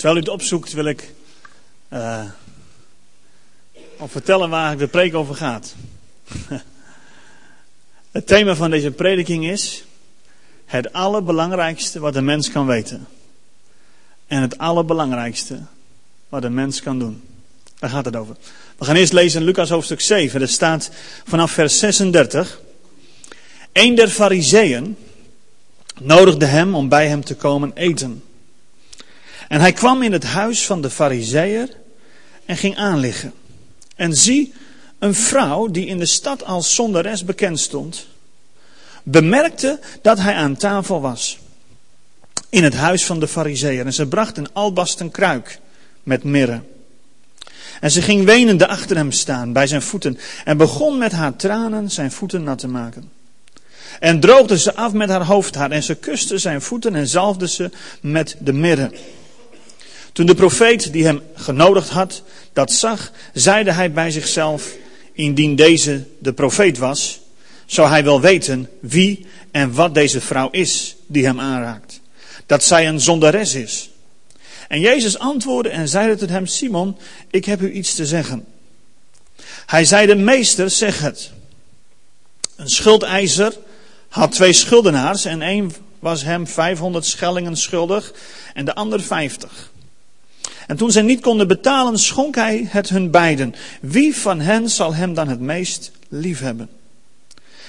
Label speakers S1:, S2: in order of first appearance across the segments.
S1: Terwijl u het opzoekt, wil ik uh, vertellen waar de preek over gaat. het thema van deze prediking is het allerbelangrijkste wat een mens kan weten. En het allerbelangrijkste wat een mens kan doen. Daar gaat het over. We gaan eerst lezen in Lucas hoofdstuk 7. Er staat vanaf vers 36. Een der fariseeën nodigde hem om bij hem te komen eten. En hij kwam in het huis van de fariseer en ging aanliggen. En zie, een vrouw die in de stad als zonderes bekend stond, bemerkte dat hij aan tafel was. In het huis van de fariseer. En ze bracht een albasten kruik met mirre. En ze ging wenende achter hem staan bij zijn voeten en begon met haar tranen zijn voeten nat te maken. En droogde ze af met haar hoofdhaar en ze kuste zijn voeten en zalfde ze met de mirre. Toen de profeet die hem genodigd had dat zag, zeide hij bij zichzelf, indien deze de profeet was, zou hij wel weten wie en wat deze vrouw is die hem aanraakt. Dat zij een zondares is. En Jezus antwoordde en zeide tot hem, Simon, ik heb u iets te zeggen. Hij zeide, meester, zeg het. Een schuldeiser had twee schuldenaars en een was hem 500 schellingen schuldig en de ander 50. En toen zij niet konden betalen, schonk hij het hun beiden. Wie van hen zal hem dan het meest liefhebben?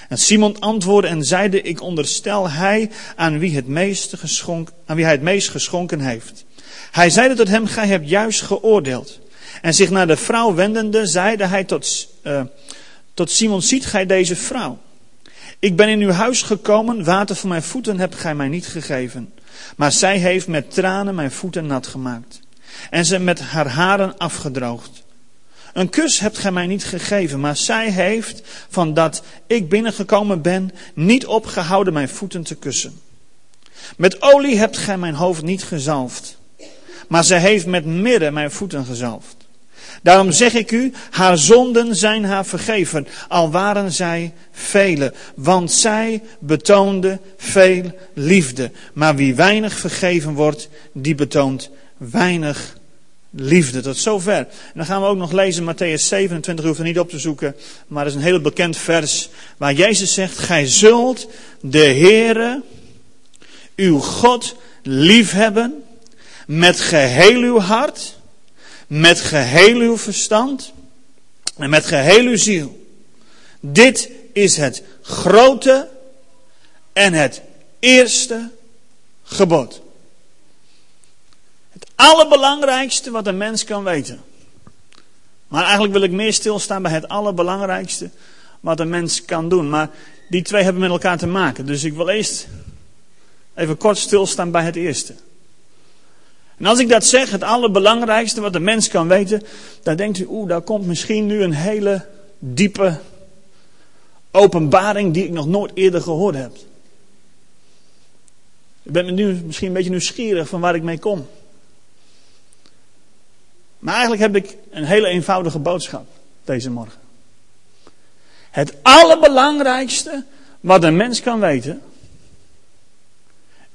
S1: En Simon antwoordde en zeide, ik onderstel hij aan wie, het geschonk, aan wie hij het meest geschonken heeft. Hij zeide tot hem, gij hebt juist geoordeeld. En zich naar de vrouw wendende, zeide hij tot, uh, tot Simon, ziet gij deze vrouw? Ik ben in uw huis gekomen, water voor mijn voeten hebt gij mij niet gegeven. Maar zij heeft met tranen mijn voeten nat gemaakt. En ze met haar haren afgedroogd. Een kus hebt gij mij niet gegeven, maar zij heeft, van dat ik binnengekomen ben, niet opgehouden mijn voeten te kussen. Met olie hebt gij mijn hoofd niet gezalfd, maar zij heeft met midden mijn voeten gezalfd. Daarom zeg ik u, haar zonden zijn haar vergeven, al waren zij vele, want zij betoonde veel liefde. Maar wie weinig vergeven wordt, die betoont weinig liefde. Tot zover. En dan gaan we ook nog lezen Matthäus 27, u hoeft er niet op te zoeken, maar dat is een heel bekend vers waar Jezus zegt, gij zult de Heere, uw God, liefhebben met geheel uw hart, met geheel uw verstand en met geheel uw ziel. Dit is het grote en het eerste gebod. Allerbelangrijkste wat een mens kan weten. Maar eigenlijk wil ik meer stilstaan bij het allerbelangrijkste wat een mens kan doen. Maar die twee hebben met elkaar te maken. Dus ik wil eerst even kort stilstaan bij het eerste. En als ik dat zeg, het allerbelangrijkste wat een mens kan weten, dan denkt u, oeh, daar komt misschien nu een hele diepe openbaring die ik nog nooit eerder gehoord heb. Ik ben nu misschien een beetje nieuwsgierig van waar ik mee kom. Maar eigenlijk heb ik een hele eenvoudige boodschap deze morgen. Het allerbelangrijkste wat een mens kan weten,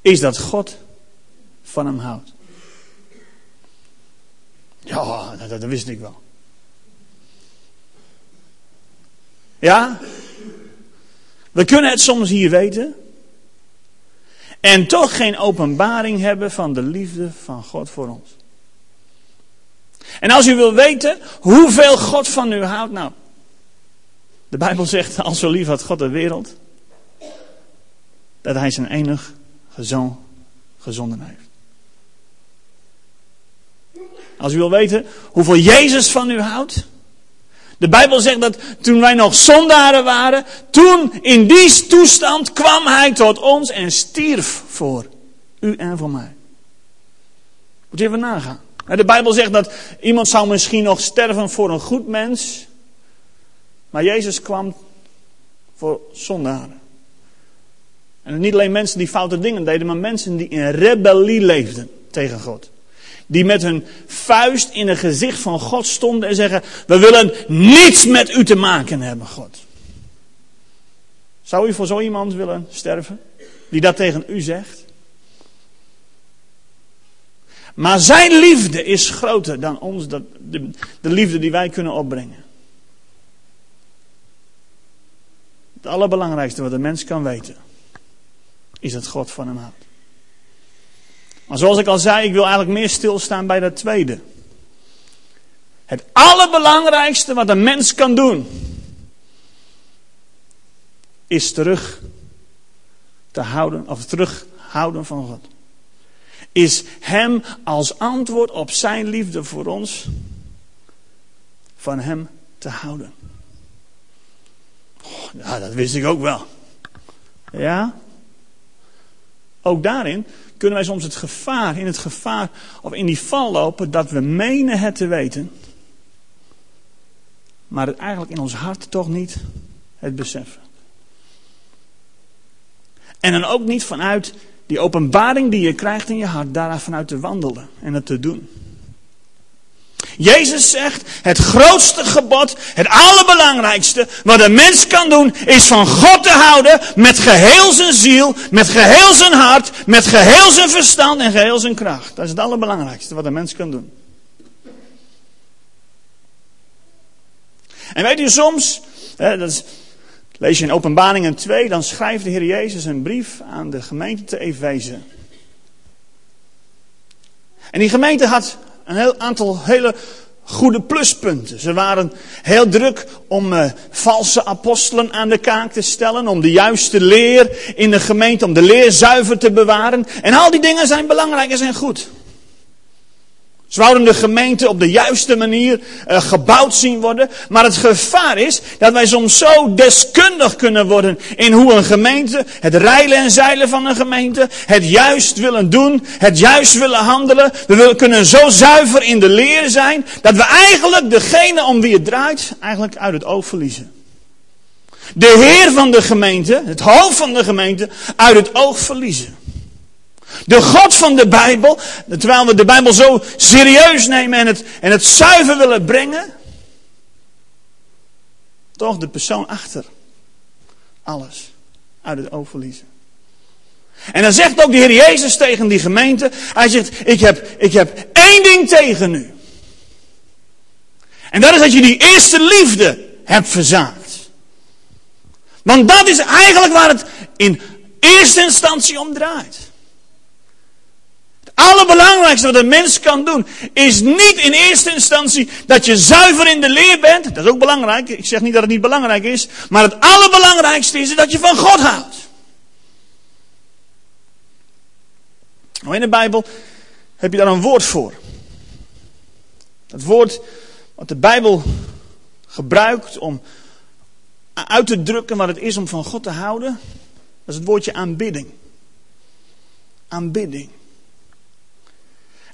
S1: is dat God van hem houdt. Ja, dat, dat wist ik wel. Ja? We kunnen het soms hier weten. En toch geen openbaring hebben van de liefde van God voor ons. En als u wil weten hoeveel God van u houdt, nou. De Bijbel zegt, al zo lief had God de wereld, dat hij zijn enig zoon gezonden heeft. Als u wil weten hoeveel Jezus van u houdt. De Bijbel zegt dat toen wij nog zondaren waren, toen in die toestand kwam hij tot ons en stierf voor u en voor mij. Moet je even nagaan. De Bijbel zegt dat iemand zou misschien nog sterven voor een goed mens. Maar Jezus kwam voor zondaren. En niet alleen mensen die foute dingen deden, maar mensen die in rebellie leefden tegen God. Die met hun vuist in het gezicht van God stonden en zeggen: We willen niets met u te maken hebben, God. Zou u voor zo iemand willen sterven? Die dat tegen u zegt? Maar zijn liefde is groter dan ons, de, de liefde die wij kunnen opbrengen. Het allerbelangrijkste wat een mens kan weten, is dat God van hem houdt. Maar zoals ik al zei, ik wil eigenlijk meer stilstaan bij dat tweede. Het allerbelangrijkste wat een mens kan doen, is terug te houden, of terughouden van God. Is Hem als antwoord op Zijn liefde voor ons, van Hem te houden. Ja, dat wist ik ook wel. Ja? Ook daarin kunnen wij soms het gevaar, in het gevaar of in die val lopen dat we menen het te weten, maar het eigenlijk in ons hart toch niet het beseffen. En dan ook niet vanuit die openbaring die je krijgt in je hart, daar vanuit te wandelen en het te doen. Jezus zegt, het grootste gebod, het allerbelangrijkste wat een mens kan doen, is van God te houden met geheel zijn ziel, met geheel zijn hart, met geheel zijn verstand en geheel zijn kracht. Dat is het allerbelangrijkste wat een mens kan doen. En weet u soms, hè, dat lees je in Openbaringen 2, dan schrijft de Heer Jezus een brief aan de gemeente te Efeze. En die gemeente had een heel aantal hele goede pluspunten. Ze waren heel druk om uh, valse apostelen aan de kaak te stellen, om de juiste leer in de gemeente, om de leer zuiver te bewaren. En al die dingen zijn belangrijk en zijn goed. Ze wouden de gemeente op de juiste manier uh, gebouwd zien worden. Maar het gevaar is dat wij soms zo deskundig kunnen worden in hoe een gemeente, het rijlen en zeilen van een gemeente, het juist willen doen, het juist willen handelen. We kunnen zo zuiver in de leer zijn dat we eigenlijk degene om wie het draait, eigenlijk uit het oog verliezen. De heer van de gemeente, het hoofd van de gemeente, uit het oog verliezen. De God van de Bijbel, terwijl we de Bijbel zo serieus nemen en het, en het zuiver willen brengen, toch de persoon achter alles uit het oog verliezen. En dan zegt ook de Heer Jezus tegen die gemeente, hij zegt, ik heb, ik heb één ding tegen u. En dat is dat je die eerste liefde hebt verzaakt. Want dat is eigenlijk waar het in eerste instantie om draait allerbelangrijkste wat een mens kan doen, is niet in eerste instantie dat je zuiver in de leer bent. Dat is ook belangrijk. Ik zeg niet dat het niet belangrijk is. Maar het allerbelangrijkste is dat je van God houdt. In de Bijbel heb je daar een woord voor. Dat woord wat de Bijbel gebruikt om uit te drukken wat het is om van God te houden. Dat is het woordje aanbidding. Aanbidding.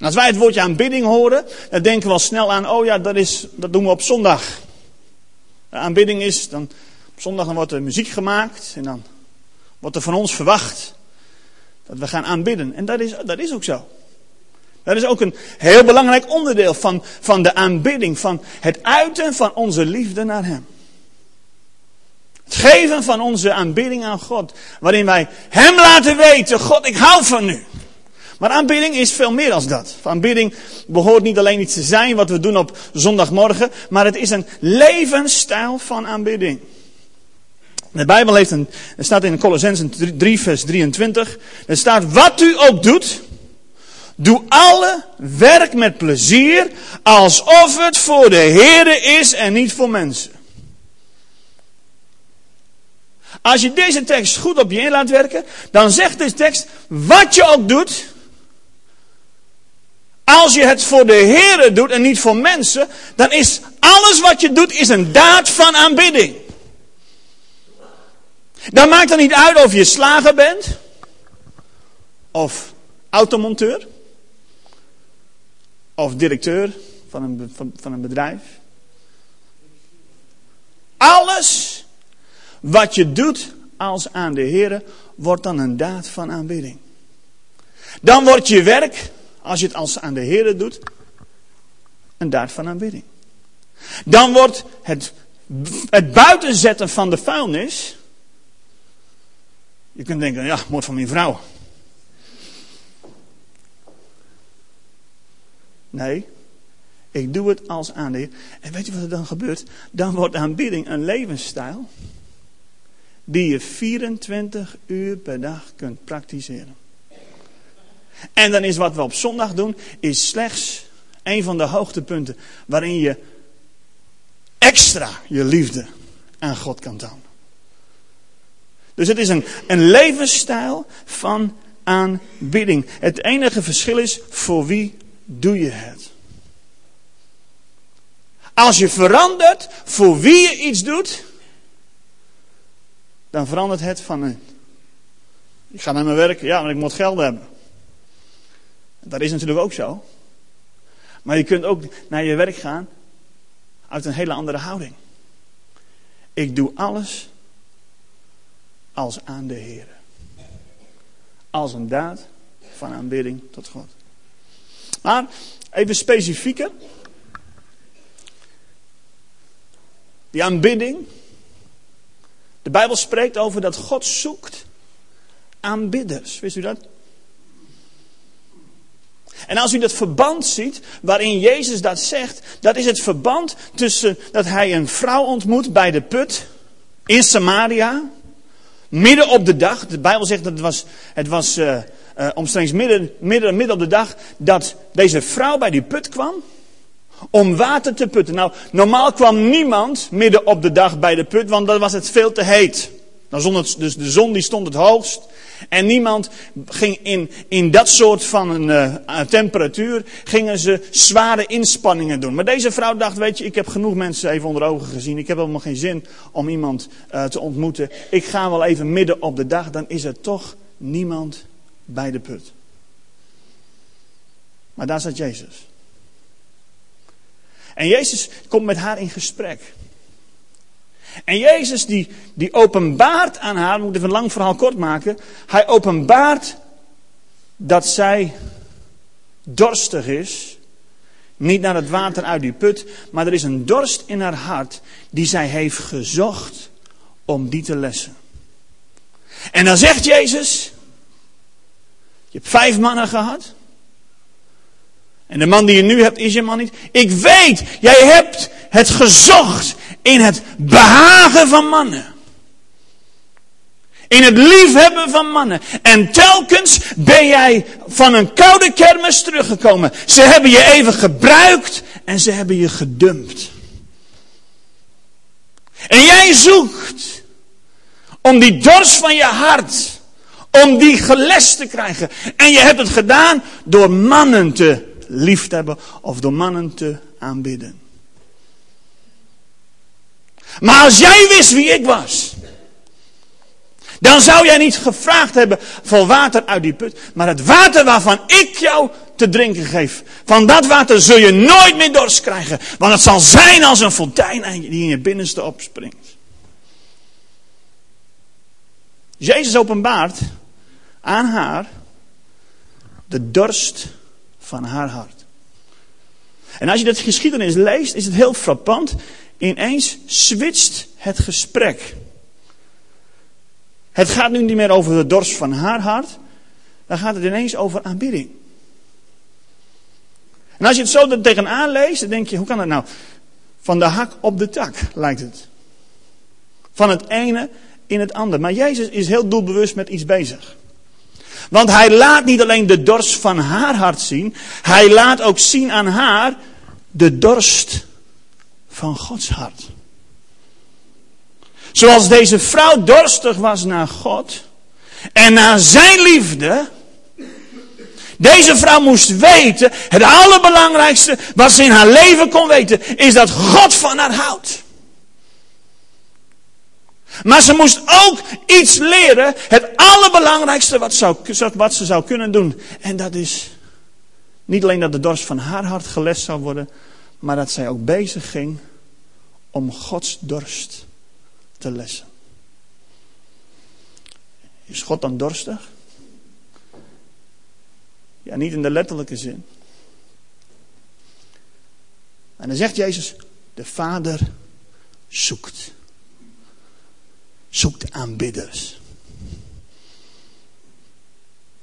S1: En als wij het woordje aanbidding horen, dan denken we al snel aan, oh ja, dat, is, dat doen we op zondag. Aanbidding is, dan, op zondag dan wordt er muziek gemaakt en dan wordt er van ons verwacht dat we gaan aanbidden. En dat is, dat is ook zo. Dat is ook een heel belangrijk onderdeel van, van de aanbidding, van het uiten van onze liefde naar Hem. Het geven van onze aanbidding aan God, waarin wij Hem laten weten, God, ik hou van U. Maar aanbidding is veel meer dan dat. Aanbidding behoort niet alleen iets te zijn wat we doen op zondagmorgen, maar het is een levensstijl van aanbidding. De Bijbel heeft een, er staat in Colossensen 3 vers 23, er staat wat u ook doet, doe alle werk met plezier, alsof het voor de Here is en niet voor mensen. Als je deze tekst goed op je in laat werken, dan zegt deze tekst, wat je ook doet, als je het voor de Heer doet en niet voor mensen, dan is alles wat je doet is een daad van aanbidding. Dan maakt het niet uit of je slager bent, of automonteur, of directeur van een, van, een bedrijf. Alles wat je doet als aan de Heer wordt dan een daad van aanbidding. Dan wordt je werk als je het als aan de Heer doet, een daad van aanbidding. Dan wordt het, het buitenzetten van de vuilnis. Je kunt denken, ja, moord van mijn vrouw. Nee, ik doe het als aan de Heer. En weet je wat er dan gebeurt? Dan wordt aanbidding een levensstijl die je 24 uur per dag kunt praktiseren. En dan is wat we op zondag doen, is slechts een van de hoogtepunten waarin je extra je liefde aan God kan tonen. Dus het is een, een levensstijl van aanbidding. Het enige verschil is, voor wie doe je het? Als je verandert voor wie je iets doet, dan verandert het van. Ik ga naar mijn werk, ja, maar ik moet geld hebben. Dat is natuurlijk ook zo. Maar je kunt ook naar je werk gaan uit een hele andere houding. Ik doe alles als aan de Heer. Als een daad van aanbidding tot God. Maar even specifieker. Die aanbidding. De Bijbel spreekt over dat God zoekt aanbidders. Wist u dat? En als u dat verband ziet, waarin Jezus dat zegt, dat is het verband tussen dat hij een vrouw ontmoet bij de put in Samaria, midden op de dag. De Bijbel zegt dat het was, het was uh, uh, omstreeks midden, midden, midden op de dag dat deze vrouw bij die put kwam om water te putten. Nou, normaal kwam niemand midden op de dag bij de put, want dan was het veel te heet. Dan dus de zon die stond het hoogst. En niemand ging in, in dat soort van een uh, temperatuur, gingen ze zware inspanningen doen. Maar deze vrouw dacht, weet je, ik heb genoeg mensen even onder ogen gezien. Ik heb helemaal geen zin om iemand uh, te ontmoeten. Ik ga wel even midden op de dag, dan is er toch niemand bij de put. Maar daar zat Jezus. En Jezus komt met haar in gesprek. En Jezus die, die openbaart aan haar, moet even een lang verhaal kort maken. Hij openbaart dat zij dorstig is. Niet naar het water uit die put, maar er is een dorst in haar hart die zij heeft gezocht om die te lessen. En dan zegt Jezus, je hebt vijf mannen gehad. En de man die je nu hebt is je man niet. Ik weet, jij hebt het gezocht in het behagen van mannen. In het liefhebben van mannen. En telkens ben jij van een koude kermis teruggekomen. Ze hebben je even gebruikt en ze hebben je gedumpt. En jij zoekt om die dorst van je hart, om die gelest te krijgen. En je hebt het gedaan door mannen te liefhebben of door mannen te aanbidden. Maar als jij wist wie ik was, dan zou jij niet gevraagd hebben voor water uit die put, maar het water waarvan ik jou te drinken geef. Van dat water zul je nooit meer dorst krijgen, want het zal zijn als een fontein die in je binnenste opspringt. Jezus openbaart aan haar de dorst van haar hart. En als je dat geschiedenis leest, is het heel frappant. Ineens switcht het gesprek. Het gaat nu niet meer over de dorst van haar hart. Dan gaat het ineens over aanbidding. En als je het zo tegenaan leest, dan denk je, hoe kan dat nou? Van de hak op de tak lijkt het. Van het ene in het ander. Maar Jezus is heel doelbewust met iets bezig. Want hij laat niet alleen de dorst van haar hart zien, hij laat ook zien aan haar de dorst van Gods hart. Zoals deze vrouw dorstig was naar God en naar zijn liefde. Deze vrouw moest weten, het allerbelangrijkste wat ze in haar leven kon weten, is dat God van haar houdt. Maar ze moest ook iets leren, het allerbelangrijkste wat, zou, wat ze zou kunnen doen. En dat is niet alleen dat de dorst van haar hart gelest zou worden, maar dat zij ook bezig ging om Gods dorst te lessen. Is God dan dorstig? Ja, niet in de letterlijke zin. En dan zegt Jezus, de Vader zoekt. Zoekt aanbidders.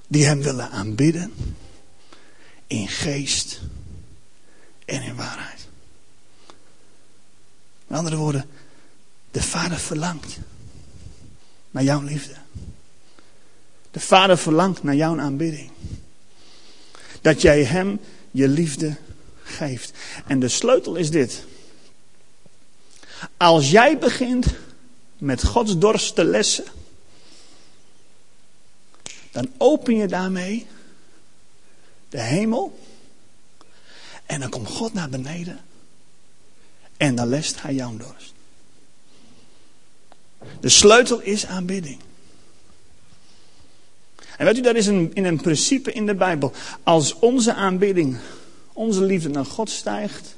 S1: Die hem willen aanbidden in geest en in waarheid. Met andere woorden, de Vader verlangt naar jouw liefde. De Vader verlangt naar jouw aanbidding. Dat jij Hem je liefde geeft. En de sleutel is dit. Als jij begint met Gods dorst te lessen, dan open je daarmee de hemel. En dan komt God naar beneden. En dan lest hij jouw dorst. De sleutel is aanbidding. En weet u, dat is een, in een principe in de Bijbel. Als onze aanbidding, onze liefde naar God stijgt,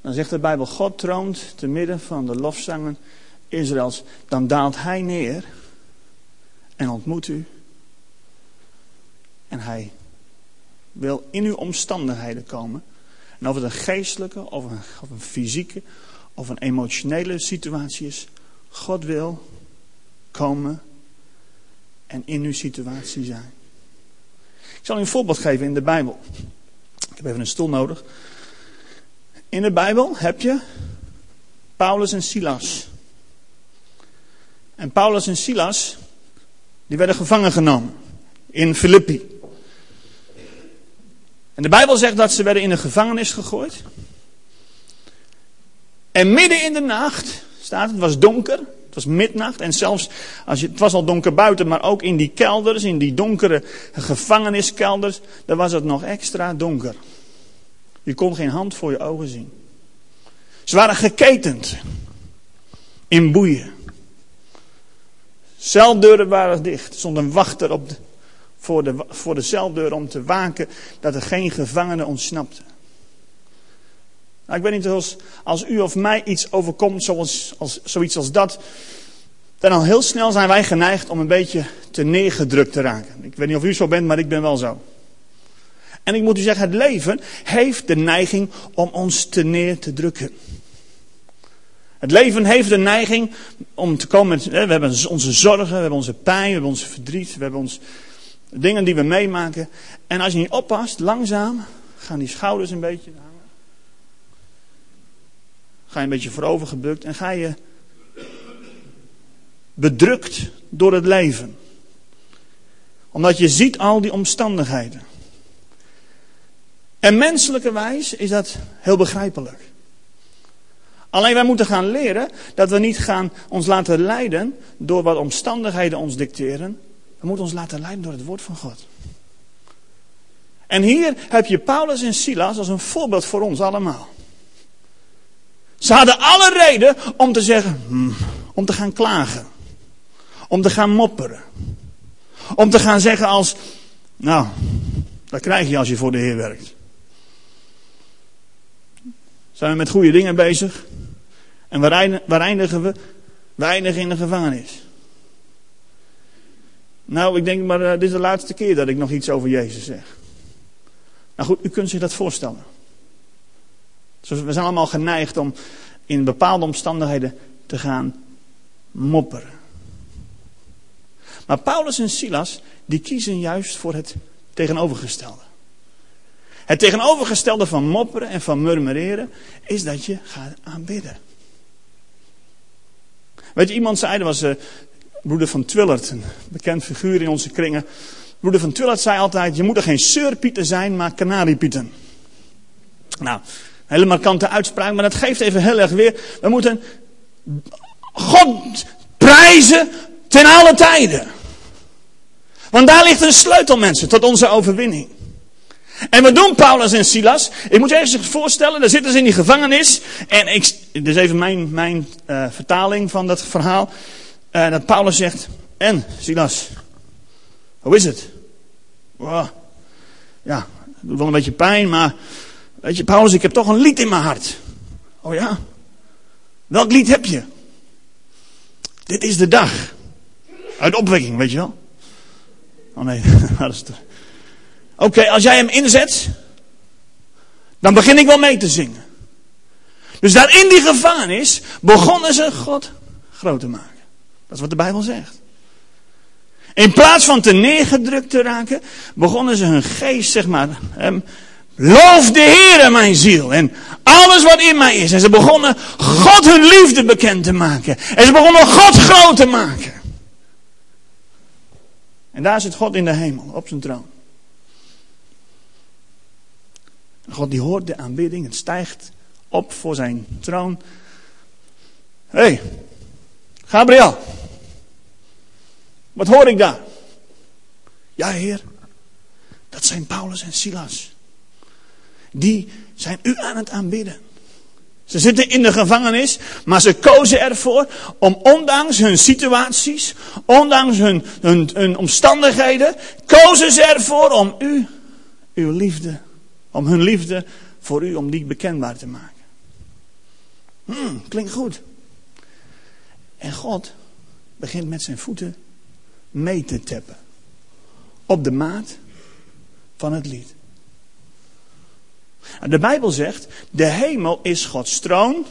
S1: dan zegt de Bijbel, God troont te midden van de lofzangen Israëls. Dan daalt hij neer en ontmoet u. En hij wil in uw omstandigheden komen. En of het een geestelijke, of een, of een fysieke, of een emotionele situatie is. God wil komen en in uw situatie zijn. Ik zal u een voorbeeld geven in de Bijbel. Ik heb even een stoel nodig. In de Bijbel heb je Paulus en Silas. En Paulus en Silas, die werden gevangen genomen in Filippi. En de Bijbel zegt dat ze werden in een gevangenis gegooid. En midden in de nacht, staat het, was donker, het was midnacht. En zelfs, als je, het was al donker buiten, maar ook in die kelders, in die donkere gevangeniskelders, daar was het nog extra donker. Je kon geen hand voor je ogen zien. Ze waren geketend. In boeien. Celdeuren waren dicht. Er stond een wachter op de, voor, de, voor de celdeur om te waken dat er geen gevangene ontsnapte. Nou, ik weet niet als, als u of mij iets overkomt zoals, als, zoiets als dat. Dan al heel snel zijn wij geneigd om een beetje te neergedrukt te raken. Ik weet niet of u zo bent, maar ik ben wel zo. En ik moet u zeggen, het leven heeft de neiging om ons te neer te drukken. Het leven heeft de neiging om te komen met, we hebben onze zorgen, we hebben onze pijn, we hebben onze verdriet, we hebben ons, dingen die we meemaken. En als je niet oppast, langzaam gaan die schouders een beetje hangen. Ga je een beetje voorover gebukt en ga je bedrukt door het leven. Omdat je ziet al die omstandigheden. En menselijkerwijs is dat heel begrijpelijk. Alleen wij moeten gaan leren dat we niet gaan ons laten leiden door wat omstandigheden ons dicteren. We moeten ons laten leiden door het woord van God. En hier heb je Paulus en Silas als een voorbeeld voor ons allemaal. Ze hadden alle reden om te zeggen, hmm, om te gaan klagen. Om te gaan mopperen. Om te gaan zeggen als, nou, dat krijg je als je voor de Heer werkt. Zijn we met goede dingen bezig? En waar eindigen we? We eindigen in de gevangenis. Nou, ik denk maar, uh, dit is de laatste keer dat ik nog iets over Jezus zeg. Nou goed, u kunt zich dat voorstellen. Dus we zijn allemaal geneigd om in bepaalde omstandigheden te gaan mopperen. Maar Paulus en Silas, die kiezen juist voor het tegenovergestelde. Het tegenovergestelde van mopperen en van murmureren is dat je gaat aanbidden. Weet je, iemand zei, er was uh, broeder van Twillert, een bekend figuur in onze kringen. Broeder van Twillert zei altijd, je moet er geen seurpieten zijn, maar kanariepieten. Nou, hele markante uitspraak, maar dat geeft even heel erg weer. We moeten God prijzen ten alle tijden. Want daar ligt een sleutel, mensen, tot onze overwinning. En wat doen Paulus en Silas? Ik moet je even voorstellen, daar zitten ze in die gevangenis. En ik, dit is even mijn, mijn uh, vertaling van dat verhaal. Uh, dat Paulus zegt, en Silas, hoe is het? Ja, het doet wel een beetje pijn, maar weet je Paulus, ik heb toch een lied in mijn hart. Oh ja? Welk lied heb je? Dit is de dag. Uit opwekking, weet je wel? Oh nee, dat is het. Oké, als jij hem inzet, dan begin ik wel mee te zingen. Dus daar in die gevangenis begonnen ze God groot te maken. Dat is wat de Bijbel zegt. In plaats van te neergedrukt te raken, begonnen ze hun geest, zeg maar, Loof de Heere mijn ziel en alles wat in mij is. En ze begonnen God hun liefde bekend te maken. En ze begonnen God groot te maken. En daar zit God in de hemel, op zijn troon. God die hoort de aanbidding, het stijgt op voor zijn troon. Hé, hey, Gabriel, wat hoor ik daar? Ja, Heer, dat zijn Paulus en Silas. Die zijn u aan het aanbidden. Ze zitten in de gevangenis, maar ze kozen ervoor om ondanks hun situaties, ondanks hun, hun, omstandigheden, kozen ze ervoor om u, uw liefde, om hun liefde voor u, om die bekendbaar te maken. Hmm, klinkt goed. En God begint met zijn voeten mee te tappen. Op de maat van het lied. De Bijbel zegt, de hemel is Gods troon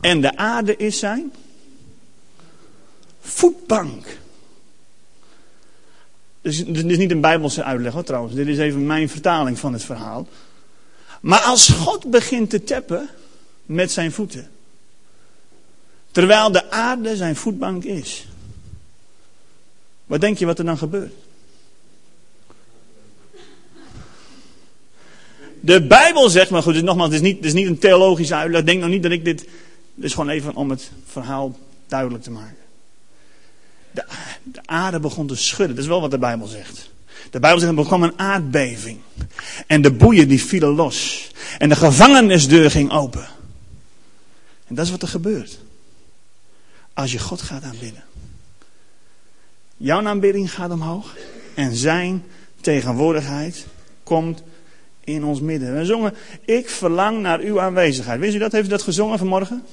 S1: en de aarde is zijn voetbank. Dit is niet een Bijbelse uitleg hoor, trouwens. Dit is even mijn vertaling van het verhaal. Maar als God begint te tappen met zijn voeten. Terwijl de aarde zijn voetbank is. Wat denk je wat er dan gebeurt? De Bijbel zegt, maar goed, dus nogmaals, het is, niet, is niet een theologische uitleg. Denk nou niet dat ik dit. Dit is gewoon even om het verhaal duidelijk te maken. De, de aarde begon te schudden. Dat is wel wat de Bijbel zegt. De Bijbel zegt, er begon een aardbeving. En de boeien die vielen los. En de gevangenisdeur ging open. En dat is wat er gebeurt. Als je God gaat aanbidden. Jouw aanbidding gaat omhoog. En zijn tegenwoordigheid komt in ons midden. We zongen, ik verlang naar uw aanwezigheid. Weet u dat? Heeft u dat gezongen vanmorgen?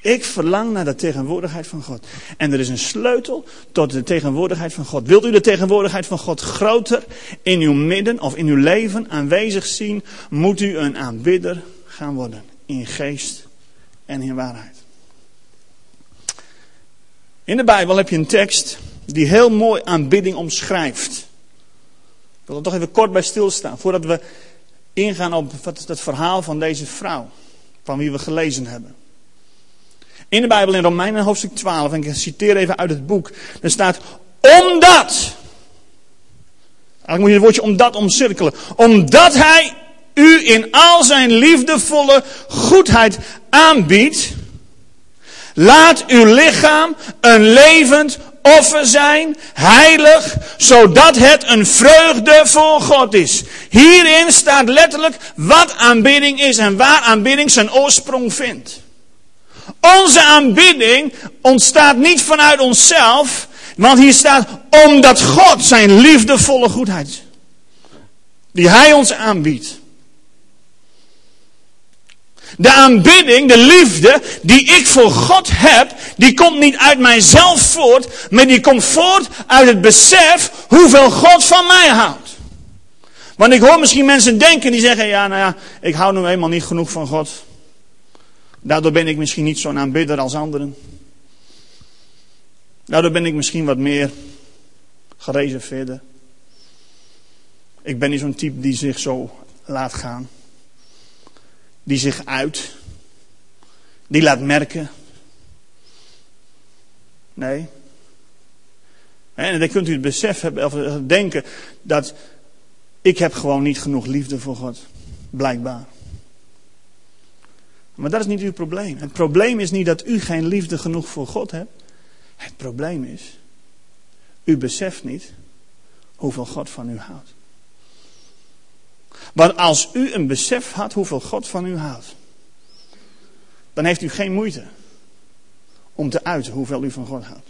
S1: Ik verlang naar de tegenwoordigheid van God. En er is een sleutel tot de tegenwoordigheid van God. Wilt u de tegenwoordigheid van God groter in uw midden of in uw leven aanwezig zien, moet u een aanbidder gaan worden. In geest en in waarheid. In de Bijbel heb je een tekst die heel mooi aanbidding omschrijft. Ik wil er toch even kort bij stilstaan. Voordat we ingaan op het verhaal van deze vrouw. Van wie we gelezen hebben. In de Bijbel in Romeinen hoofdstuk 12. En ik citeer even uit het boek. Er staat. Omdat. Eigenlijk moet je het woordje omdat omcirkelen. Omdat hij u in al zijn liefdevolle goedheid aanbiedt. Laat uw lichaam een levend offer zijn, heilig, zodat het een vreugde voor God is. Hierin staat letterlijk wat aanbidding is en waar aanbidding zijn oorsprong vindt. Onze aanbidding ontstaat niet vanuit onszelf, want hier staat omdat God zijn liefdevolle goedheid, die Hij ons aanbiedt, de aanbidding, de liefde die ik voor God heb, die komt niet uit mijzelf voort, maar die komt voort uit het besef hoeveel God van mij houdt. Want ik hoor misschien mensen denken die zeggen, ja nou ja, ik hou nu eenmaal niet genoeg van God. Daardoor ben ik misschien niet zo'n aanbidder als anderen. Daardoor ben ik misschien wat meer gereserveerder. Ik ben niet zo'n type die zich zo laat gaan die zich uit, die laat merken. Nee. En dan kunt u het besef hebben, of denken dat ik heb gewoon niet genoeg liefde voor God. Blijkbaar. Maar dat is niet uw probleem. Het probleem is niet dat u geen liefde genoeg voor God hebt. Het probleem is, u beseft niet hoeveel God van u houdt. Want als u een besef had hoeveel God van u houdt, dan heeft u geen moeite om te uiten hoeveel u van God houdt.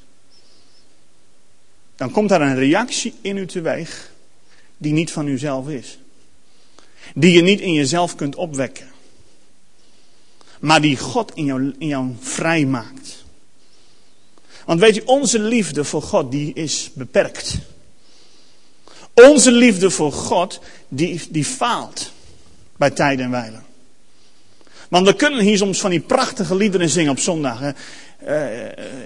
S1: Dan komt daar een reactie in u teweeg die niet van uzelf is. Die je niet in jezelf kunt opwekken. Maar die God in jou, in jou vrij maakt. Want weet u, onze liefde voor God die is beperkt. Onze liefde voor God, die, die faalt bij tijd en wijle. Want we kunnen hier soms van die prachtige liederen zingen op zondag. Uh,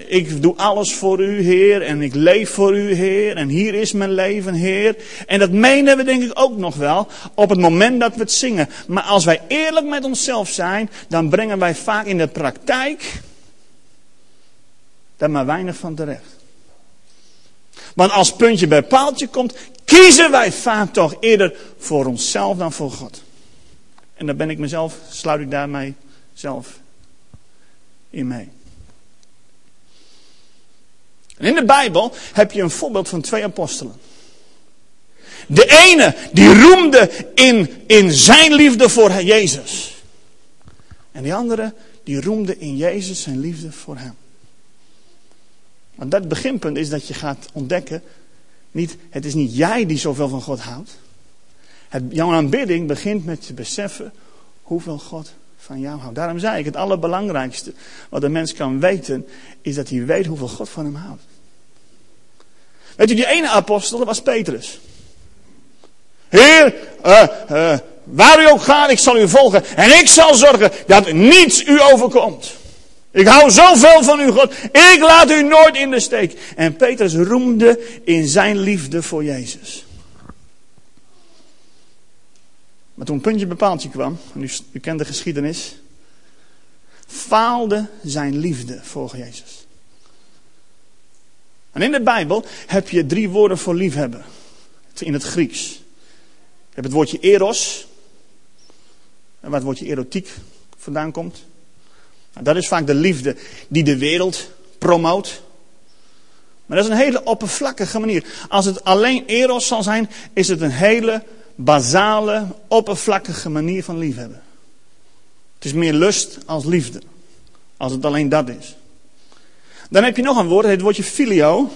S1: ik doe alles voor u, Heer, en ik leef voor u, Heer, en hier is mijn leven, Heer. En dat menen we denk ik ook nog wel op het moment dat we het zingen. Maar als wij eerlijk met onszelf zijn, dan brengen wij vaak in de praktijk daar maar weinig van terecht. Want als puntje bij paaltje komt, kiezen wij vaak toch eerder voor onszelf dan voor God. En dan ben ik mezelf, sluit ik daarmee zelf in mee. En in de Bijbel heb je een voorbeeld van twee apostelen. De ene die roemde in, in zijn liefde voor Jezus. En die andere die roemde in Jezus zijn liefde voor hem. Want dat beginpunt is dat je gaat ontdekken, niet, het is niet jij die zoveel van God houdt. Het, jouw aanbidding begint met te beseffen hoeveel God van jou houdt. Daarom zei ik, het allerbelangrijkste wat een mens kan weten, is dat hij weet hoeveel God van hem houdt. Weet u, die ene apostel, dat was Petrus. Heer, uh, uh, waar u ook gaat, ik zal u volgen. En ik zal zorgen dat niets u overkomt. Ik hou zoveel van u, God. Ik laat u nooit in de steek. En Petrus roemde in zijn liefde voor Jezus. Maar toen puntje bepaaltje kwam, en u, u kent de geschiedenis, faalde zijn liefde voor Jezus. En in de Bijbel heb je drie woorden voor liefhebben. In het Grieks. Je hebt het woordje eros. Waar het woordje erotiek vandaan komt. Dat is vaak de liefde die de wereld promoot. Maar dat is een hele oppervlakkige manier. Als het alleen eros zal zijn, is het een hele basale, oppervlakkige manier van liefhebben. Het is meer lust als liefde. Als het alleen dat is. Dan heb je nog een woord, het woordje filio.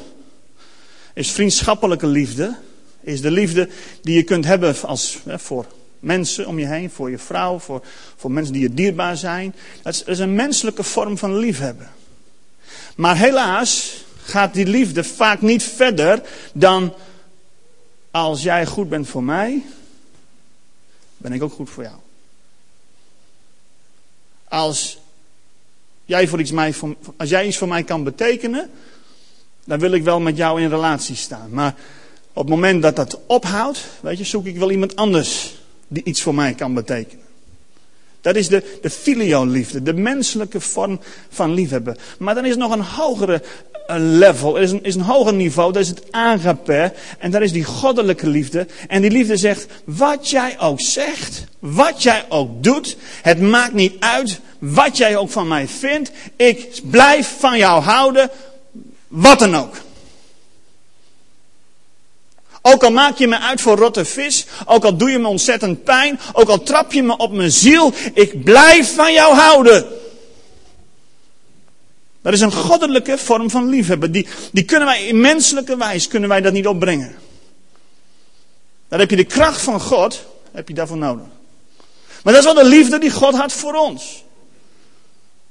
S1: Is vriendschappelijke liefde. Is de liefde die je kunt hebben als, voor mensen om je heen, voor je vrouw, voor, voor mensen die je dierbaar zijn. Dat is, een menselijke vorm van liefhebben. Maar helaas gaat die liefde vaak niet verder dan als jij goed bent voor mij, ben ik ook goed voor jou. Als jij, voor iets mij, als jij iets voor mij kan betekenen, dan wil ik wel met jou in relatie staan. Maar op het moment dat dat ophoudt, weet je, zoek ik wel iemand anders die iets voor mij kan betekenen. Dat is de, de filio-liefde, de menselijke vorm van liefhebben. Maar dan is nog een hogere eh, level, er is een, is een hoger niveau, dat is het agape. En dat is die goddelijke liefde. En die liefde zegt, wat jij ook zegt, wat jij ook doet, het maakt niet uit wat jij ook van mij vindt. Ik blijf van jou houden, wat dan ook. Ook al maak je me uit voor rotte vis, ook al doe je me ontzettend pijn, ook al trap je me op mijn ziel, ik blijf van jou houden. Dat is een goddelijke vorm van liefhebben. Die, die kunnen wij in menselijke wijze kunnen wij dat niet opbrengen. Daar heb je de kracht van God, heb je daarvoor nodig. Maar dat is wel de liefde die God had voor ons.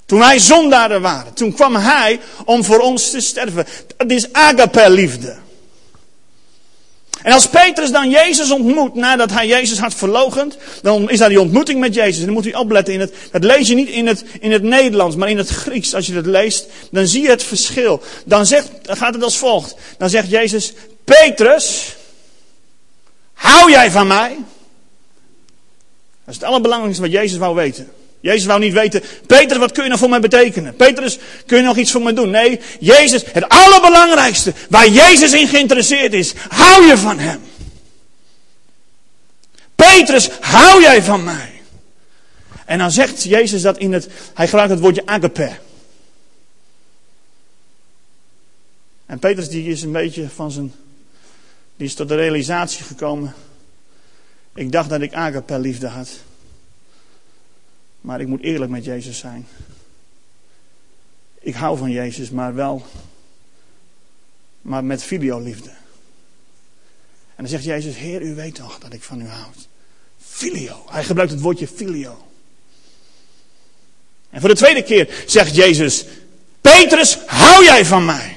S1: Toen wij zondaren waren, toen kwam Hij om voor ons te sterven. Dat is agape liefde. En als Petrus dan Jezus ontmoet nadat hij Jezus had verlogend, dan is daar die ontmoeting met Jezus. En dan moet u opletten in het, dat lees je niet in het, in het Nederlands, maar in het Grieks. Als je dat leest, dan zie je het verschil. Dan, zegt, gaat het als volgt. Dan zegt Jezus, Petrus, hou jij van mij? Dat is het allerbelangrijkste wat Jezus wou weten. Jezus wou niet weten, Petrus, wat kun je nou voor mij betekenen? Petrus, kun je nog iets voor mij doen? Nee, Jezus, het allerbelangrijkste, waar Jezus in geïnteresseerd is, hou je van Hem. Petrus, hou jij van mij? En dan zegt Jezus dat in het, hij gebruikt het woordje agape. En Petrus die is een beetje van zijn, die is tot de realisatie gekomen. Ik dacht dat ik agape liefde had. Maar ik moet eerlijk met Jezus zijn. Ik hou van Jezus, maar wel. Maar met filioliefde. En dan zegt Jezus: Heer, u weet toch dat ik van u houd. Filio. Hij gebruikt het woordje filio. En voor de tweede keer zegt Jezus: Petrus, hou jij van mij?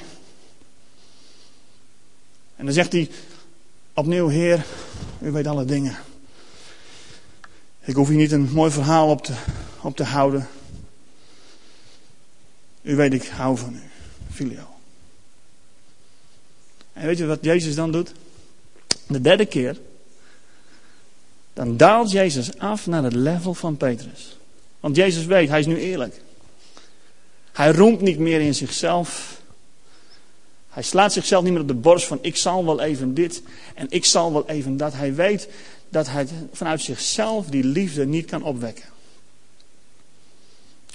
S1: En dan zegt hij opnieuw: Heer, u weet alle dingen. Ik hoef hier niet een mooi verhaal op te, op te houden. U weet, ik hou van u. Filio. En weet je wat Jezus dan doet? De derde keer. Dan daalt Jezus af naar het level van Petrus. Want Jezus weet, hij is nu eerlijk. Hij roemt niet meer in zichzelf. Hij slaat zichzelf niet meer op de borst van ik zal wel even dit en ik zal wel even dat. Hij weet dat hij vanuit zichzelf die liefde niet kan opwekken.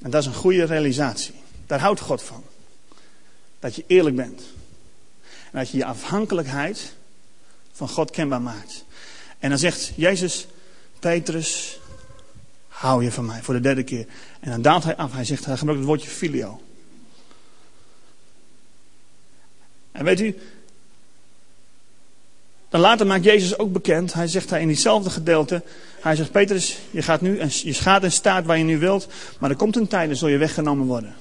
S1: En dat is een goede realisatie. Daar houdt God van. Dat je eerlijk bent. En dat je je afhankelijkheid van God kenbaar maakt. En dan zegt Jezus, Petrus, hou je van mij voor de derde keer. En dan daalt hij af. Hij zegt, hij gebruikt het woordje filio. En weet u, dan later maakt Jezus ook bekend, hij zegt hij in diezelfde gedeelte, hij zegt Petrus, je gaat nu, je gaat en staat waar je nu wilt, maar er komt een tijd, dan zul je weggenomen worden.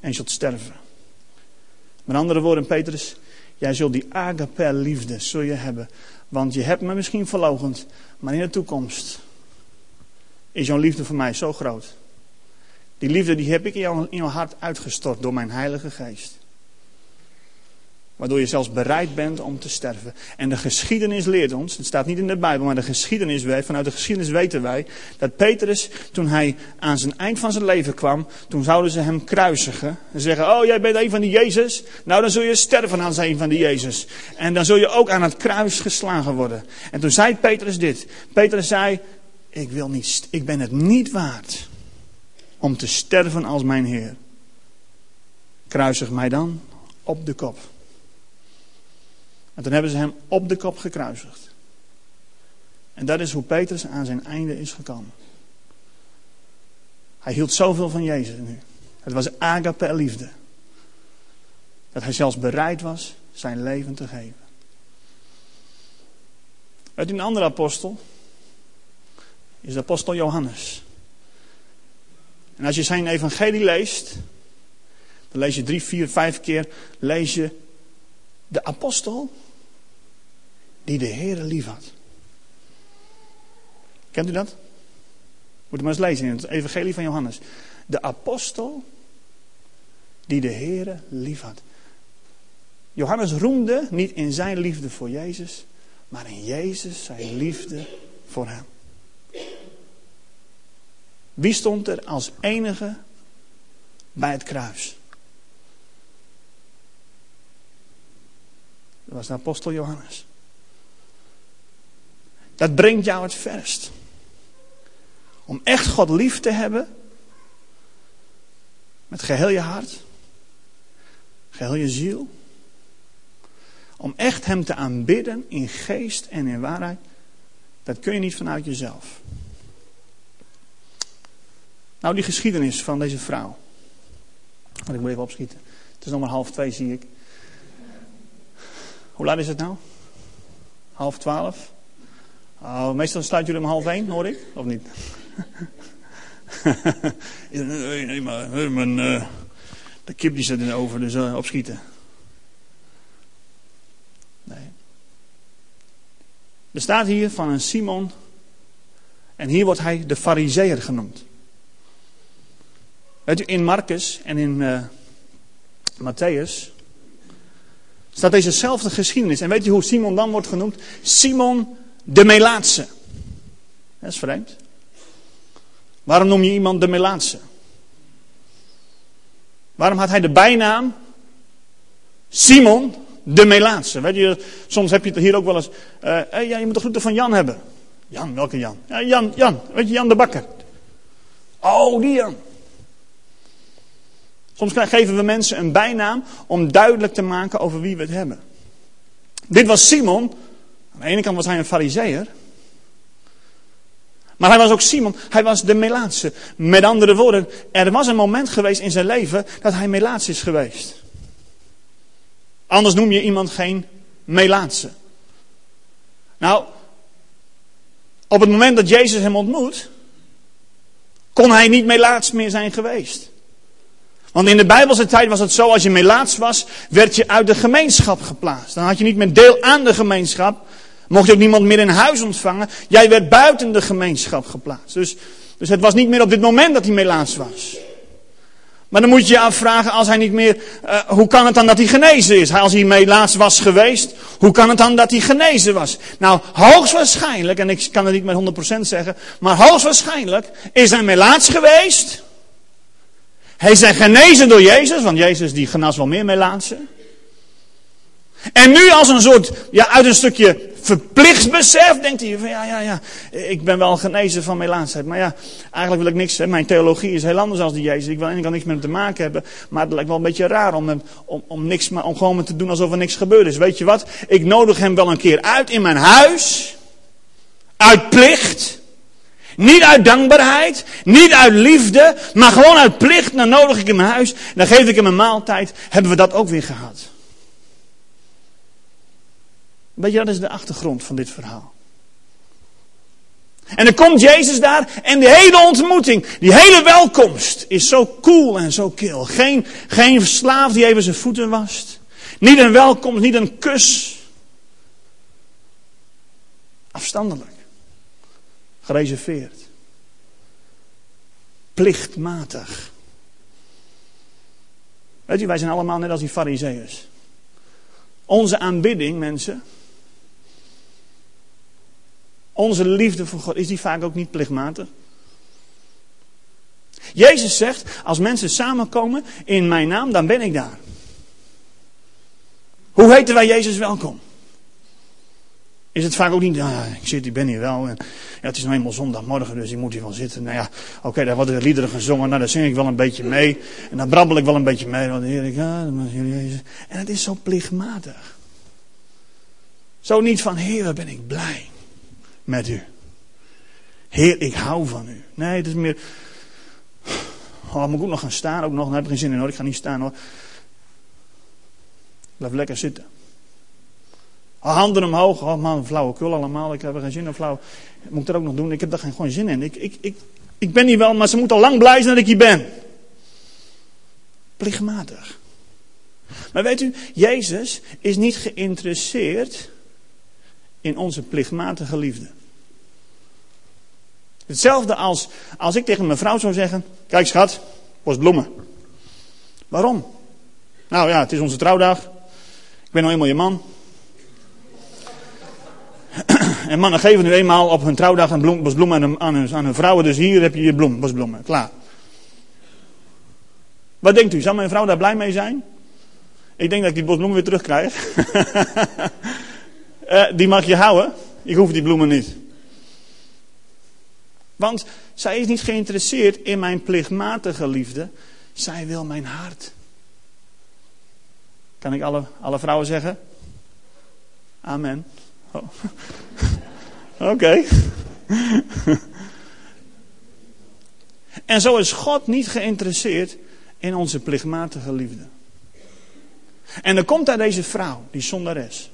S1: En je zult sterven. Met andere woorden, Petrus, jij zult die agape liefde zul je hebben. Want je hebt me misschien verlogend, maar in de toekomst is jouw liefde voor mij zo groot. Die liefde die heb ik in jouw, in jouw hart uitgestort door mijn Heilige Geest. Waardoor je zelfs bereid bent om te sterven. En de geschiedenis leert ons, het staat niet in de Bijbel, maar de geschiedenis, vanuit de geschiedenis weten wij, dat Petrus, toen hij aan zijn eind van zijn leven kwam, toen zouden ze hem kruisigen. En zeggen, oh jij bent een van die Jezus, nou dan zul je sterven als een van die Jezus. En dan zul je ook aan het kruis geslagen worden. En toen zei Petrus dit. Petrus zei, ik wil niet, ik ben het niet waard om te sterven als mijn Heer. Kruisig mij dan op de kop. Toen hebben ze hem op de kop gekruisigd. En dat is hoe Petrus aan zijn einde is gekomen. Hij hield zoveel van Jezus nu. Het was agape liefde. Dat hij zelfs bereid was zijn leven te geven. Uit een andere apostel is de apostel Johannes. En als je zijn evangelie leest, dan lees je drie, vier, vijf keer, lees je de apostel die de Heere lief had. Kent u dat? Moet u maar eens lezen in het evangelie van Johannes. De apostel die de Heere lief had. Johannes roemde niet in zijn liefde voor Jezus, maar in Jezus zijn liefde voor hem. Wie stond er als enige bij het kruis? Dat was de apostel Johannes. Dat brengt jou het verst. Om echt God lief te hebben. Met geheel je hart. Geheel je ziel. Om echt Hem te aanbidden in geest en in waarheid. Dat kun je niet vanuit jezelf. Nou, die geschiedenis van deze vrouw. Want ik moet even opschieten. Het is nog maar half twee, zie ik. Hoe laat is het nou? Half twaalf? Oh, meestal sluit jullie om half één, hoor ik? Of niet? nee, nee, maar mijn, uh, de kip die zit in de oven, dus uh, opschieten. Nee. Er staat hier van een Simon. En hier wordt hij de Fariseer genoemd. Weet u, in Marcus en in uh, Matthäus staat dezezelfde geschiedenis. En weet je hoe Simon dan wordt genoemd? Simon de Melaatse. Dat is vreemd. Waarom noem je iemand de Melaatse? Waarom had hij de bijnaam Simon de Melaatse? Weet je, soms heb je het hier ook wel eens. Uh, hey, ja, je moet de groeten van Jan hebben. Jan, welke Jan? Ja, Jan, Jan, weet je, Jan de Bakker. Oh, die Jan. Soms geven we mensen een bijnaam om duidelijk te maken over wie we het hebben. Dit was Simon. Aan de ene kant was hij een fariseer. Maar hij was ook Simon. Hij was de Melaatse. Met andere woorden, er was een moment geweest in zijn leven dat hij Melaats is geweest. Anders noem je iemand geen Melaatse. Nou, op het moment dat Jezus hem ontmoet, kon hij niet Melaats meer zijn geweest. Want in de Bijbelse tijd was het zo, als je melaats was, werd je uit de gemeenschap geplaatst. Dan had je niet meer deel aan de gemeenschap. Mocht je ook niemand meer in huis ontvangen. Jij werd buiten de gemeenschap geplaatst. Dus Dus het was niet meer op dit moment dat hij melaats was. Maar dan moet je je afvragen, als hij niet meer, uh, hoe kan het dan dat hij genezen is? Als hij melaats was geweest, hoe kan het dan dat hij genezen was? Nou, hoogstwaarschijnlijk, en ik kan het niet met 100% zeggen, maar hoogstwaarschijnlijk is hij melaats geweest. Hij is genezen door Jezus, want Jezus die genas wel meer melaatsen. En nu als een soort, ja, uit een stukje verplichtsbesef, denkt hij van ja, ja, ja, ik ben wel genezen van melaansheid. Maar ja, eigenlijk wil ik niks, hè. mijn theologie is heel anders dan die Jezus. Ik wil eigenlijk niks met hem te maken hebben. Maar het lijkt wel een beetje raar om, om, om, niks, maar om gewoon te doen alsof er niks gebeurd is. Weet je wat? Ik nodig hem wel een keer uit in mijn huis. Uit plicht. Niet uit dankbaarheid, niet uit liefde, maar gewoon uit plicht. Dan nodig ik hem in mijn huis, dan geef ik hem een maaltijd. Hebben we dat ook weer gehad? Weet je, dat is de achtergrond van dit verhaal. En dan komt Jezus daar en de hele ontmoeting, die hele welkomst is zo cool en zo kil. Geen, geen slaaf die even zijn voeten wast. Niet een welkomst, niet een kus. Afstandelijk. Gereserveerd. Plichtmatig. Weet je, wij zijn allemaal net als die fariseeërs. Onze aanbidding, mensen, onze liefde voor God, is die vaak ook niet plichtmatig? Jezus zegt, als mensen samenkomen in mijn naam, dan ben ik daar. Hoe heten wij Jezus welkom? Is het vaak ook niet, ja, ik zit, ik ben hier wel. En, ja, het is nou eenmaal zondagmorgen, dus ik moet hier wel zitten. Nou ja, oké, okay, daar worden liederen gezongen. Nou, daar zing ik wel een beetje mee. En dan brabbel ik wel een beetje mee. Want heer. En het is zo plichtmatig. Zo niet van, Heer, ben ik blij met u. Heer, ik hou van u. Nee, het is meer. Oh, moet ik ook nog gaan staan? Ook nog, daar heb ik geen zin in hoor. Ik ga niet staan hoor. Blijf lekker zitten. Oh, handen omhoog. Oh man, flauwekul allemaal. Ik heb er geen zin in flauw. Moet ik dat ook nog doen? Ik heb daar geen, gewoon zin in. Ik, ik, ik, ik ben hier wel, maar ze moeten al lang blij zijn dat ik hier ben. Plichtmatig. Maar weet u, Jezus is niet geïnteresseerd in onze plichtmatige liefde. Hetzelfde als als ik tegen mijn vrouw zou zeggen: Kijk, schat, bos bloemen. Waarom? Nou ja, het is onze trouwdag. Ik ben nou eenmaal je man. En mannen geven nu eenmaal op hun trouwdag een bloem, bos bloemen aan, aan, hun, aan hun vrouwen. Dus hier heb je je bloem, bosbloemen. Klaar. Wat denkt u? Zou mijn vrouw daar blij mee zijn? Ik denk dat ik die bosbloemen weer terugkrijg. Uh, die mag je houden. Ik hoef die bloemen niet. Want zij is niet geïnteresseerd in mijn plichtmatige liefde. Zij wil mijn hart. Kan ik alle, alle vrouwen zeggen? Amen. Oh. Oké. en zo is God niet geïnteresseerd in onze plichtmatige liefde. En dan komt daar deze vrouw, die zondares.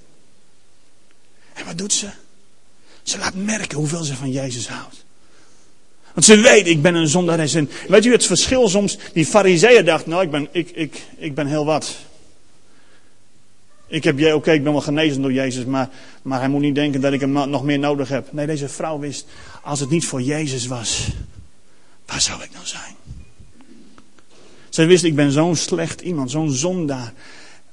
S1: En wat doet ze? Ze laat merken hoeveel ze van Jezus houdt. Want ze weet, ik ben een zondares. En weet u het verschil soms? Die fariseeën dachten, nou ik ben, ik, ik, ik ben heel wat. Ik heb, oké, ik ben wel genezen door Jezus, maar, maar hij moet niet denken dat ik hem nog meer nodig heb. Nee, deze vrouw wist, als het niet voor Jezus was, waar zou ik nou zijn? Zij wist, ik ben zo'n slecht iemand, zo'n zondaar.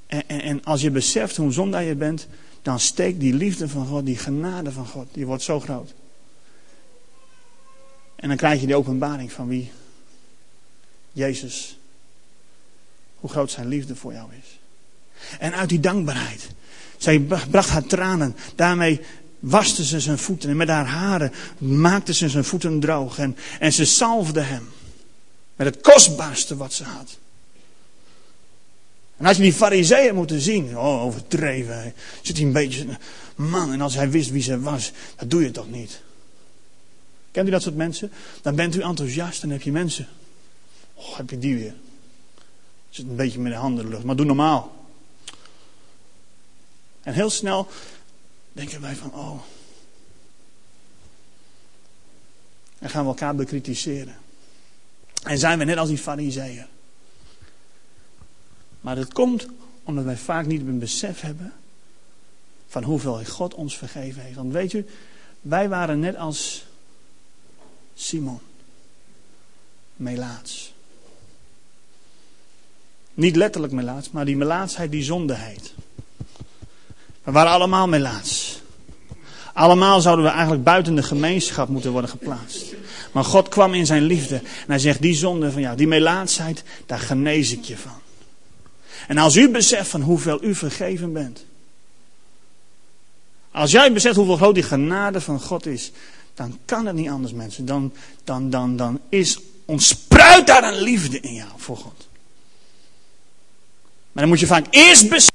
S1: En, en, en als je beseft hoe zondaar je bent, dan steekt die liefde van God, die genade van God, die wordt zo groot. En dan krijg je de openbaring van wie Jezus, hoe groot zijn liefde voor jou is. En uit die dankbaarheid, zij bracht haar tranen, daarmee waste ze zijn voeten en met haar haren maakte ze zijn voeten droog en, en ze salfde hem met het kostbaarste wat ze had. En als je die fariseeën moeten zien, oh overdreven, zit hij een beetje, man, en als hij wist wie ze was, dat doe je toch niet. Kent u dat soort mensen? Dan bent u enthousiast en heb je mensen. Oh, heb je die weer. Zit een beetje met de handen in de lucht, maar doe normaal. En heel snel denken wij van, oh. En gaan we elkaar bekritiseren. En zijn we net als die fariseeën. Maar dat komt omdat wij vaak niet een besef hebben van hoeveel God ons vergeven heeft. Want weet u, wij waren net als Simon. melaats. Niet letterlijk melaats, maar die melaatsheid die zonde heet. We waren allemaal melaats. Allemaal zouden we eigenlijk buiten de gemeenschap moeten worden geplaatst. Maar God kwam in zijn liefde en hij zegt, die zonde van jou, die melaatsheid, daar genees ik je van. En als u beseft van hoeveel u vergeven bent. Als jij beseft hoeveel groot die genade van God is, dan kan het niet anders mensen. Dan, dan, dan, dan is ontspruit daar een liefde in jou voor God. Maar dan moet je vaak eerst beseffen.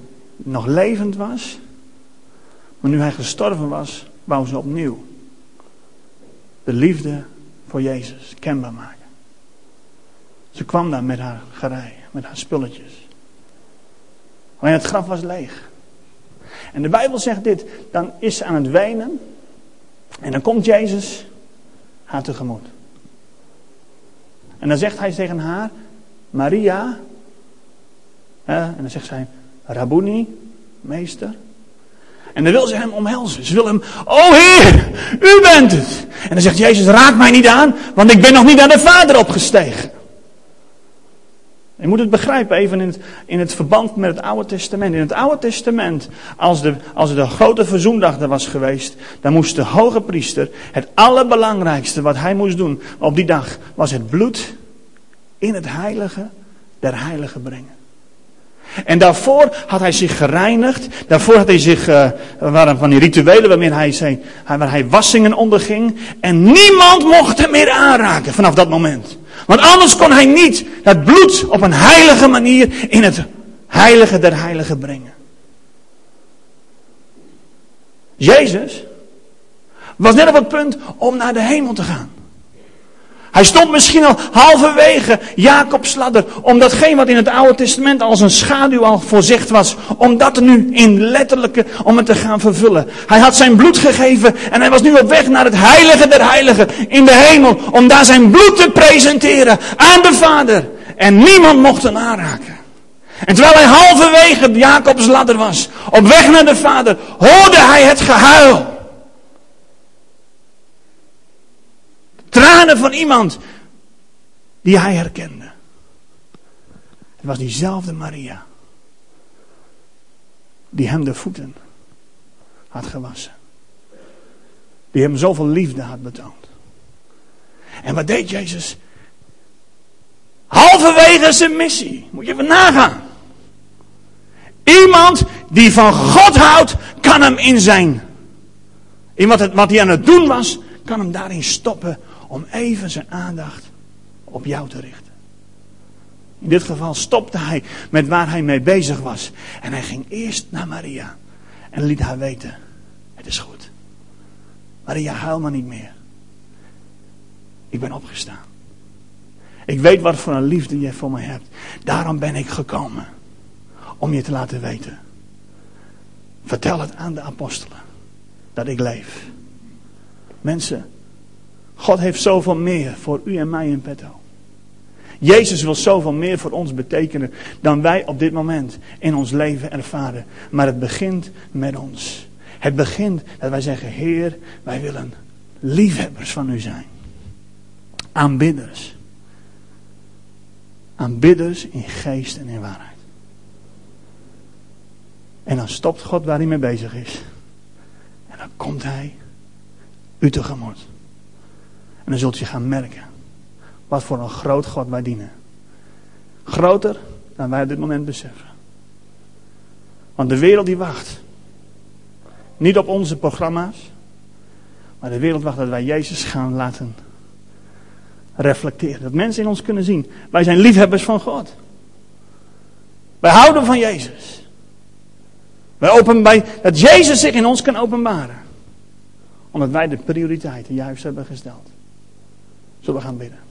S1: nog levend was. Maar nu hij gestorven was, wou ze opnieuw de liefde voor Jezus kenbaar maken. Ze kwam daar met haar gerei, met haar spulletjes. Alleen het graf was leeg. En de Bijbel zegt dit, dan is ze aan het wenen. En dan komt Jezus haar tegemoet. En dan zegt hij tegen haar, Maria. en dan zegt zij, Rabuni, meester. En dan wil ze hem omhelzen. Ze wil hem, oh Heer, u bent het. En dan zegt Jezus, raak mij niet aan, want ik ben nog niet naar de Vader opgestegen. Je moet het begrijpen even in het, in het verband met het Oude Testament. In het Oude Testament, als, de, als de grote verzoendag er was geweest, dan moest de hoge priester het allerbelangrijkste wat hij moest doen op die dag, was het bloed in het heilige der heiligen brengen. En daarvoor had hij zich gereinigd. Daarvoor had hij zich, uh, waren van die rituelen waarmee hij, zijn, waar hij wassingen onderging. En niemand mocht hem meer aanraken vanaf dat moment. Want anders kon hij niet dat bloed op een heilige manier in het heilige der heiligen brengen. Jezus was net op het punt om naar de hemel te gaan. Hij stond misschien al halverwege Jacob's ladder. Om datgene wat in het Oude Testament als een schaduw al voorzegd was. Om dat nu in letterlijke, om het te gaan vervullen. Hij had zijn bloed gegeven en hij was nu op weg naar het heilige der heiligen in de hemel. Om daar zijn bloed te presenteren aan de Vader. En niemand mocht hem aanraken. En terwijl hij halverwege Jacob's ladder was, op weg naar de Vader, hoorde hij het gehuil Tranen van iemand die hij herkende. Het was diezelfde Maria. Die hem de voeten had gewassen. Die hem zoveel liefde had betoond. En wat deed Jezus? Halverwege zijn missie. Moet je even nagaan. Iemand die van God houdt, kan hem in zijn. Iemand wat hij aan het doen was, kan hem daarin stoppen om even zijn aandacht op jou te richten. In dit geval stopte hij met waar hij mee bezig was. En hij ging eerst naar Maria en liet haar weten: Het is goed. Maria, huil maar niet meer. Ik ben opgestaan. Ik weet wat voor een liefde je voor mij hebt. Daarom ben ik gekomen. Om je te laten weten. Vertel het aan de apostelen. Dat ik leef. Mensen, God heeft zoveel meer voor u en mij in petto. Jezus wil zoveel meer voor ons betekenen dan wij op dit moment in ons leven ervaren. Maar het begint met ons. Het begint dat wij zeggen, Heer, wij willen liefhebbers van u zijn. Aanbidders. Aanbidders in geest en in waarheid. En dan stopt God waar hij mee bezig is. En dan komt hij u tegemoet. En dan zult je gaan merken wat voor een groot God wij dienen. Groter dan wij op dit moment beseffen. Want de wereld die wacht. Niet op onze programma's. Maar de wereld wacht dat wij Jezus gaan laten reflecteren. Dat mensen in ons kunnen zien. Wij zijn liefhebbers van God. Wij houden van Jezus. Wij open bij, dat Jezus zich in ons kan openbaren. Omdat wij de prioriteiten juist hebben gesteld. Zullen we gaan bidden.